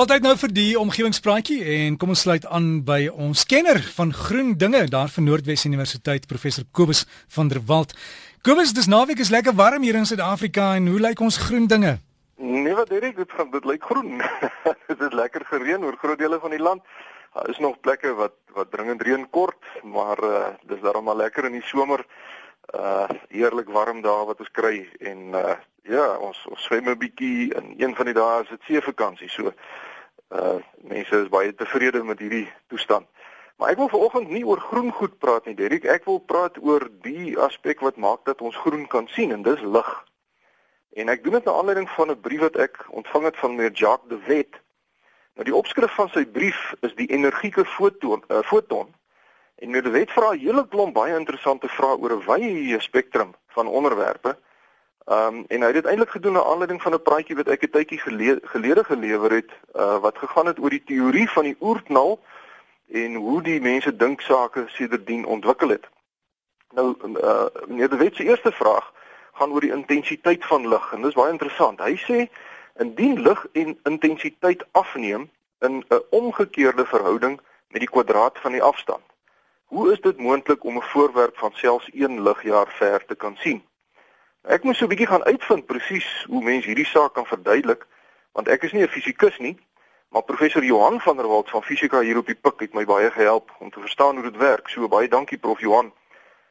Altyd nou vir die omgewingspraatjie en kom ons sluit aan by ons kenner van groen dinge daar van Noordwes Universiteit professor Kobus van der Walt. Kobus, dis naweek is lekker warm hier in Suid-Afrika en hoe lyk ons groen dinge? Nee, wat Derek, dit gaan dit lyk groen. dit is lekker gereën oor groot dele van die land. Daar is nog plekke wat wat dringend reën kort, maar uh, dis daarom maar lekker in die somer. Uh heerlik warm dae wat ons kry en uh ja, ons ons swem 'n bietjie en een van die dae is dit seevakansie. So uh mense is baie tevrede met hierdie toestand. Maar ek wil vanoggend nie oor groen goed praat nie, Derek. Ek wil praat oor die aspek wat maak dat ons groen kan sien en dis lig. En ek doen dit na aanleiding van 'n brief wat ek ontvang het van meneer Jacques de Wet. Nou die opskrif van sy brief is die energieke foton uh, foton. En meneer de Wet vra 'n hele klomp baie interessante vrae oor 'n wye spektrum van onderwerpe. Ehm um, en hy het dit eintlik gedoen na aanleiding van 'n praatjie wat ek 'n tydjie gelede, gelede gelewer het, uh wat gegaan het oor die teorie van die oerknal en hoe die mense dink sake sedertdien ontwikkel het. Nou uh meneer De Wet se eerste vraag gaan oor die intensiteit van lig en dis baie interessant. Hy sê indien lig en intensiteit afneem in 'n omgekeerde verhouding met die kwadraat van die afstand. Hoe is dit moontlik om 'n voorwerp van selfs 1 ligjaar ver te kan sien? Ek moet so 'n bietjie gaan uitvind presies hoe mense hierdie saak kan verduidelik, want ek is nie 'n fisikus nie, maar professor Johan van der Walt van fisika hier op die pik het my baie gehelp om te verstaan hoe dit werk. So baie dankie prof Johan.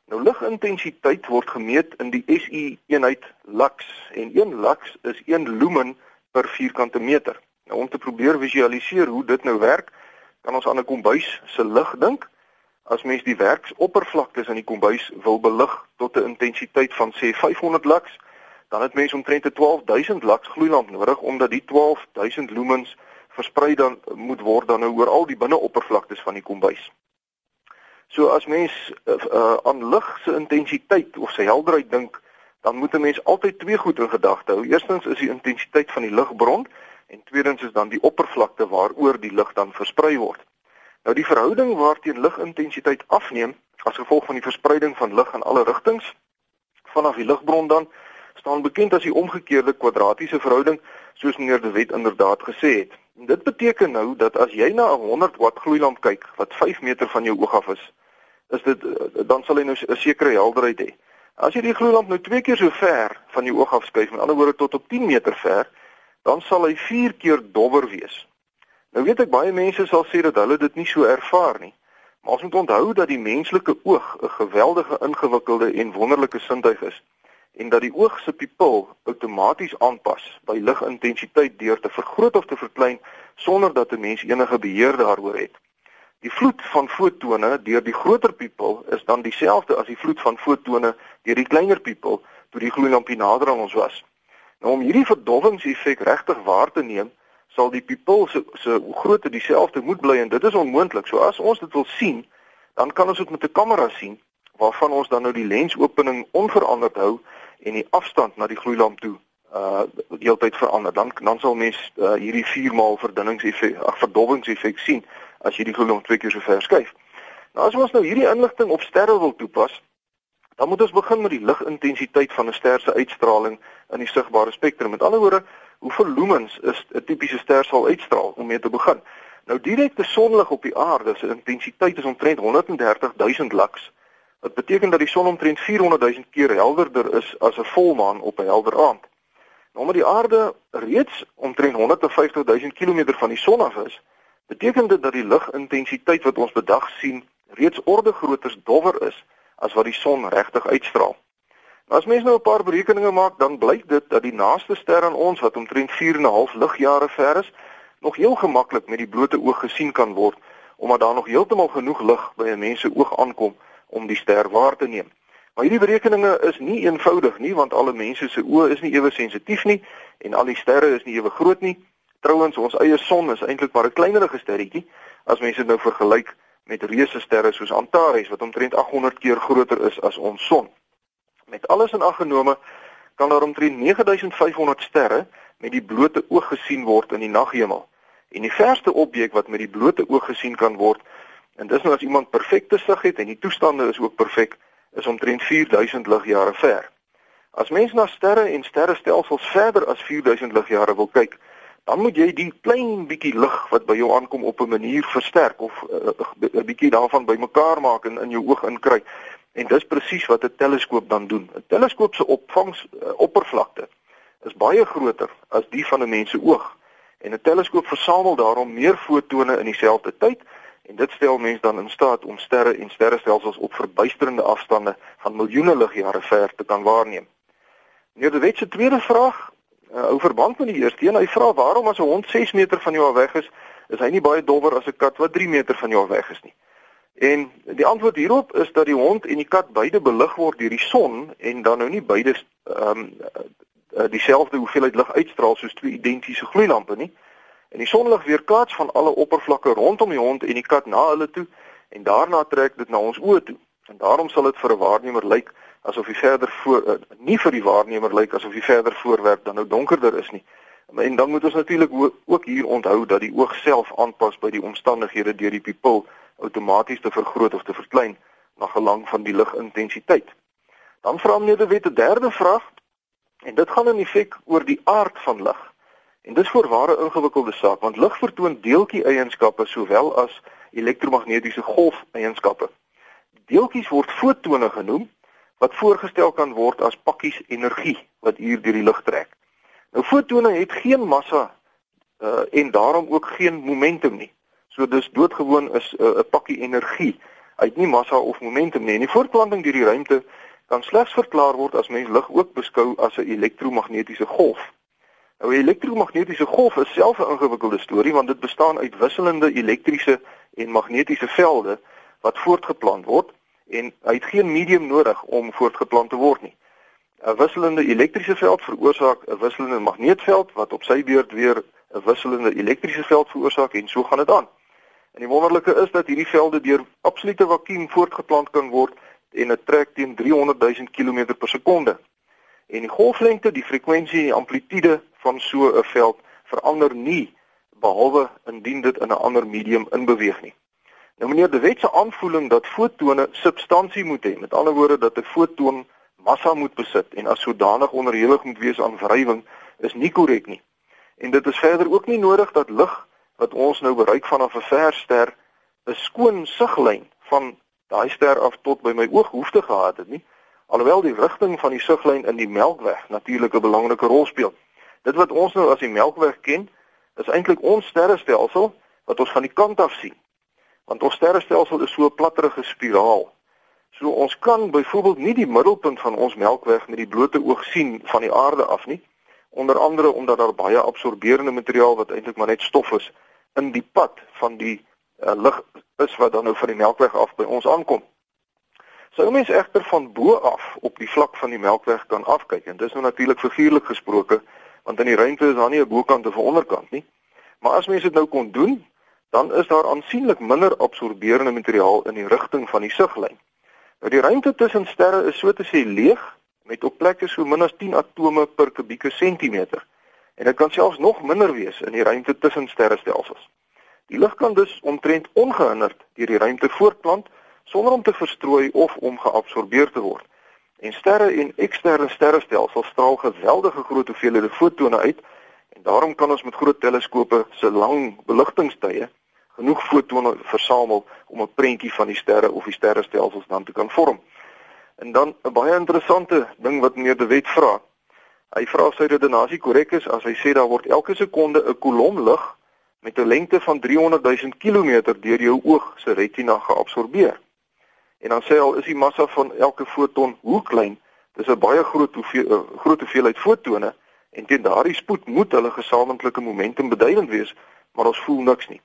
Nou ligintensiteit word gemeet in die SI eenheid lux en 1 lux is 1 lumen per vierkante meter. Nou om te probeer visualiseer hoe dit nou werk, kan ons aan 'n kombuis se lig dink as mens die werksoppervlaktes in die kombuis wil belig tot 'n intensiteit van sê 500 lux, dan het mens omtrent 'n 12000 lux gloeilamp nodig omdat die 12000 lumens versprei dan moet word dan nou oor al die binneoppervlaktes van die kombuis. So as mens uh, uh, aan lig se intensiteit of sy helderheid dink, dan moet 'n mens altyd twee goed in gedagte hou. Eerstens is die intensiteit van die ligbron en tweedens is dan die oppervlakte waaroor die lig dan versprei word. Nou die verhouding waarteen ligintensiteit afneem as gevolg van die verspreiding van lig in alle rigtings vanaf die ligbron dan staan bekend as die omgekeerde kwadratiese verhouding soos meneer De Wet inderdaad gesê het. En dit beteken nou dat as jy na 'n 100 watt gloeilamp kyk wat 5 meter van jou oog af is, is dit dan sal hy nou 'n sekere helderheid hê. As jy die gloeilamp nou twee keer so ver van jou oog af skuif, met ander woorde tot op 10 meter ver, dan sal hy 4 keer dowwer wees. Nou weet ek baie mense sal sê dat hulle dit nie so ervaar nie. Maar ons moet onthou dat die menslike oog 'n geweldige ingewikkelde en wonderlike sintuig is en dat die oog se pupil outomaties aanpas by ligintensiteit deur te vergroot of te verklein sonder dat 'n mens enige beheer daaroor het. Die vloed van fotone deur die groter pupil is dan dieselfde as die vloed van fotone deur die kleiner pupil toe die gloeilampie nader aan ons was. Nou om hierdie verdowwingseffek regtig waar te neem, sal die pupil se se grootte dieselfde moet bly en dit is onmoontlik. So as ons dit wil sien, dan kan ons dit met 'n kamera sien waarvan ons dan nou die lensopening onveranderd hou en die afstand na die gloeilamp toe uh heeltyd verander. Dan dan sal mens uh, hierdie 4 maal verdunningseffek, ag verdowwingseffek sien as jy die gloeilamp twee keer so ver skuif. Nou as ons nou hierdie inligting op sterre wil toepas, dan moet ons begin met die ligintensiteit van 'n ster se uitstraling in die sigbare spektrum. Met ander woorde, hoeveel lumens is 'n tipiese ster sal uitstraal om mee te begin. Nou direkte sonlig op die aarde se intensiteit is omtrent 130 000 lux. Wat beteken dat die son omtrent 400 000 keer helderder is as 'n volmaan op 'n helder aand. Nou omdat die aarde reeds omtrent 150 000 km van die son af is, beteken dit dat die ligintensiteit wat ons bedag sien reeds orde groter dowwer is as wat die son regtig uitstraal. As mens nou 'n paar berekeninge maak, dan blyk dit dat die naaste ster aan ons wat omtrent 4.5 ligjare ver is, nog heel gemaklik met die blote oog gesien kan word, omdat daar nog heeltemal genoeg lig by 'n mens se oog aankom om die ster waar te neem. Maar hierdie berekeninge is nie eenvoudig nie, want alle mense se oë is nie ewe sensitief nie en al die sterre is nie ewe groot nie. Trouwens, ons eie son is eintlik maar 'n kleinerige sterretjie as mense dit nou vergelyk met reuse sterre soos Antares wat omtrent 800 keer groter is as ons son. Met alles in ag genome kan daar omtrent 9500 sterre met die blote oog gesien word in die naghemel. En die verste objek wat met die blote oog gesien kan word, en dis nou as iemand perfekte sig het en die toestande is ook perfek, is omtrent 4000 ligjare ver. As mens na sterre en sterrestelsels verder as 4000 ligjare wil kyk, dan moet jy die klein bietjie lig wat by jou aankom op 'n manier versterk of 'n uh, uh, bietjie daarvan bymekaar maak en in jou oog inkry. En dis presies wat 'n teleskoop dan doen. 'n Teleskoop se opvangs uh, oppervlakte is baie groter as die van 'n mens se oog. En 'n teleskoop versamel daarom meer fotone in dieselfde tyd en dit stel mens dan in staat om sterre en sterrestelsels op verbuisterende afstande van miljoene ligjare ver te kan waarneem. Meneer De Wet se tweede vraag, uh, ou verband met die eerste een, hy vra waarom as 'n hond 6 meter van jou af weg is, is hy nie baie dowwer as 'n kat wat 3 meter van jou af weg is nie. En die antwoord hierop is dat die hond en die kat beide belig word deur die son en dan nou nie beide ehm um, dieselfde hoeveelheid lig uitstraal soos twee identiese gloeilampe nie. En die sonlig weerkaats van alle oppervlakke rondom die hond en die kat na hulle toe en daarna trek dit na ons oë toe. En daarom sal dit vir 'n waarnemer lyk asof hy verder voor uh, nie vir die waarnemer lyk asof hy verder voorwerp dan nou donkerder is nie. En dan moet ons natuurlik ook hier onthou dat die oog self aanpas by die omstandighede deur die pupil outomaties te vergroot of te verklein na gelang van die ligintensiteit. Dan vra meneer De Wet 'n derde vraag En dit gaan in feite oor die aard van lig. En dis voorware ingewikkelde saak want lig vertoon deeltjie eienskappe sowel as elektromagnetiese golf eienskappe. Deeltjies word fotone genoem wat voorgestel kan word as pakkies energie wat hier deur die lug trek. Nou fotone het geen massa uh, en daarom ook geen momentum nie. So dis doodgewoon is uh, 'n uh, pakkie energie. Het nie massa of momentum nie. En die voortplanting deur die ruimte kan slegs verklaar word as mens lig ook beskou as 'n elektromagnetiese golf. Nou 'n elektromagnetiese golf is self 'n ingewikkelde storie want dit bestaan uit wisselende elektriese en magnetiese velde wat voortgeplant word en hy het geen medium nodig om voortgeplant te word nie. 'n Wisselende elektriese veld veroorsaak 'n wisselende magneetveld wat op sy beurt weer 'n wisselende elektriese veld veroorsaak en so gaan dit aan. En die wonderlike is dat hierdie velde deur absolute vakuum voortgeplant kan word en dit trek teen 300 000 km per sekonde. En die golflengte, die frekwensie en die amplitude van so 'n veld verander nie behalwe indien dit in 'n ander medium inbeweeg nie. Nou meneer De Wet se aanvoeling dat fotone substansie moet hê, met ander woorde dat 'n foton massa moet besit en as sodanig onderhewig moet wees aan wrywing, is nie korrek nie. En dit is verder ook nie nodig dat lig wat ons nou bereik vanaf 'n ver ster 'n skoon siglyn van daai ster af tot by my oog hoef te gehad het nie. Alhoewel die rigting van die siglyn in die Melkweg natuurlik 'n belangrike rol speel. Dit wat ons nou as die Melkweg ken is eintlik ons sterrestelsel wat ons van die kant af sien. Want ons sterrestelsel is so 'n platterige spiraal. So ons kan byvoorbeeld nie die middelpunt van ons Melkweg met die blote oog sien van die aarde af nie. Onder andere omdat daar baie absorberende materiaal wat eintlik maar net stof is in die pad van die uh, lig is wat dan nou van die Melkweg af by ons aankom. Sou mens egter van bo af op die vlak van die Melkweg kan afkyk en dis nou natuurlik figuurlik gesproke want in die ruimte is daar nie 'n bokant of 'n onderkant nie. Maar as mens dit nou kon doen, dan is daar aansienlik minder absorberende materiaal in die rigting van die siglyn. Nou die ruimte tussen sterre is so te sê leeg met op plekke so min as 10 atome per kubieke sentimeter. En dit kan selfs nog minder wees in die ruimte tussen sterrestelsels. Die lig kan dus omtrent ongehinderd deur die ruimte voortplant sonder om te verstrooi of om geabsorbeer te word. En sterre en eksterne sterrestelsels straal geweldige groot hoeveelhede fotone uit en daarom kan ons met groot teleskope se lang beligtingstye genoeg fotone versamel om 'n prentjie van die sterre of die sterrestelsels dan te kan vorm. En dan 'n baie interessante ding wat meneer De Wet vra. Hy vra of sy redenasie korrek is as hy sê daar word elke sekonde 'n kolom lig met 'n lengte van 300 000 km deur jou oog se retina geabsorbeer. En dan sê hy al is die massa van elke foton hoe klein, dis 'n baie groot hoeveel uh, groot hoeveelheid fotone en teen daardie spoed moet hulle gesamentlike momentum beduidend wees, maar ons voel niks nie.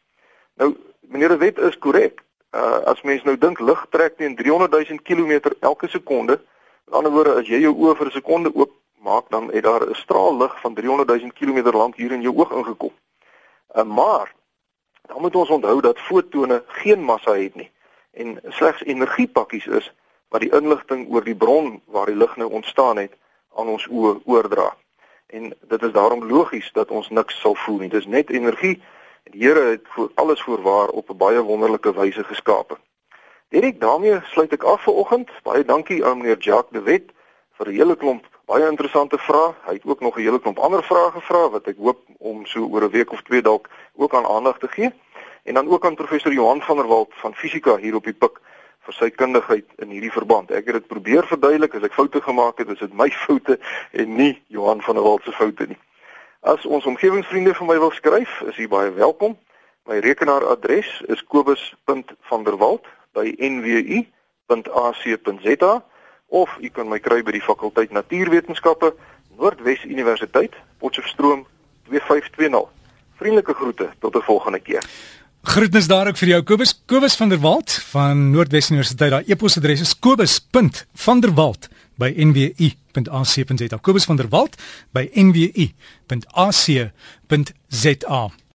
Nou meneer de Wet is korrek. Uh, as mens nou dink lig trek teen 300 000 km elke sekonde, met ander woorde as jy jou oë vir 'n sekonde oop maak dan het daar 'n straal lig van 300 000 km lank hier in jou oog ingekom. Uh, maar dan moet ons onthou dat fotone geen massa het nie en slegs energiepakkies is wat die inligting oor die bron waar die lig nou ontstaan het aan ons oë oordra. En dit is daarom logies dat ons niks sal voel nie. Dis net energie en die Here het vir alles voorwaar op 'n baie wonderlike wyse geskape. Direk daarmee sluit ek af vir oggend. Baie dankie aan meneer Jacques de Wet vir 'n hele klomp Baie interessante vraag. Hy het ook nog 'n hele klomp ander vrae gevra wat ek hoop om so oor 'n week of twee dalk ook aan aandag te gee. En dan ook aan professor Johan van der Walt van fisika hier op die pik vir sy kundigheid in hierdie verband. Ek het dit probeer verduidelik, as ek foute gemaak het, is dit my foute en nie Johan van der Walt se foute nie. As ons omgewingsvriende vir my wil skryf, is u baie welkom. My rekenaaradres is kobus.vanderwalt@nwu.ac.za of u kan my kry by die fakulteit Natuurwetenskappe, Noordwes Universiteit, Potchefstroom 2520. Vriendelike groete tot 'n volgende keer. Groetnis daar ook vir jou Kobus Kobus van der Walt van Noordwes Universiteit. Daai e-posadres is kobus.vanderwalt@nwu.ac.za. Kobus van der Walt by nwu.ac.za.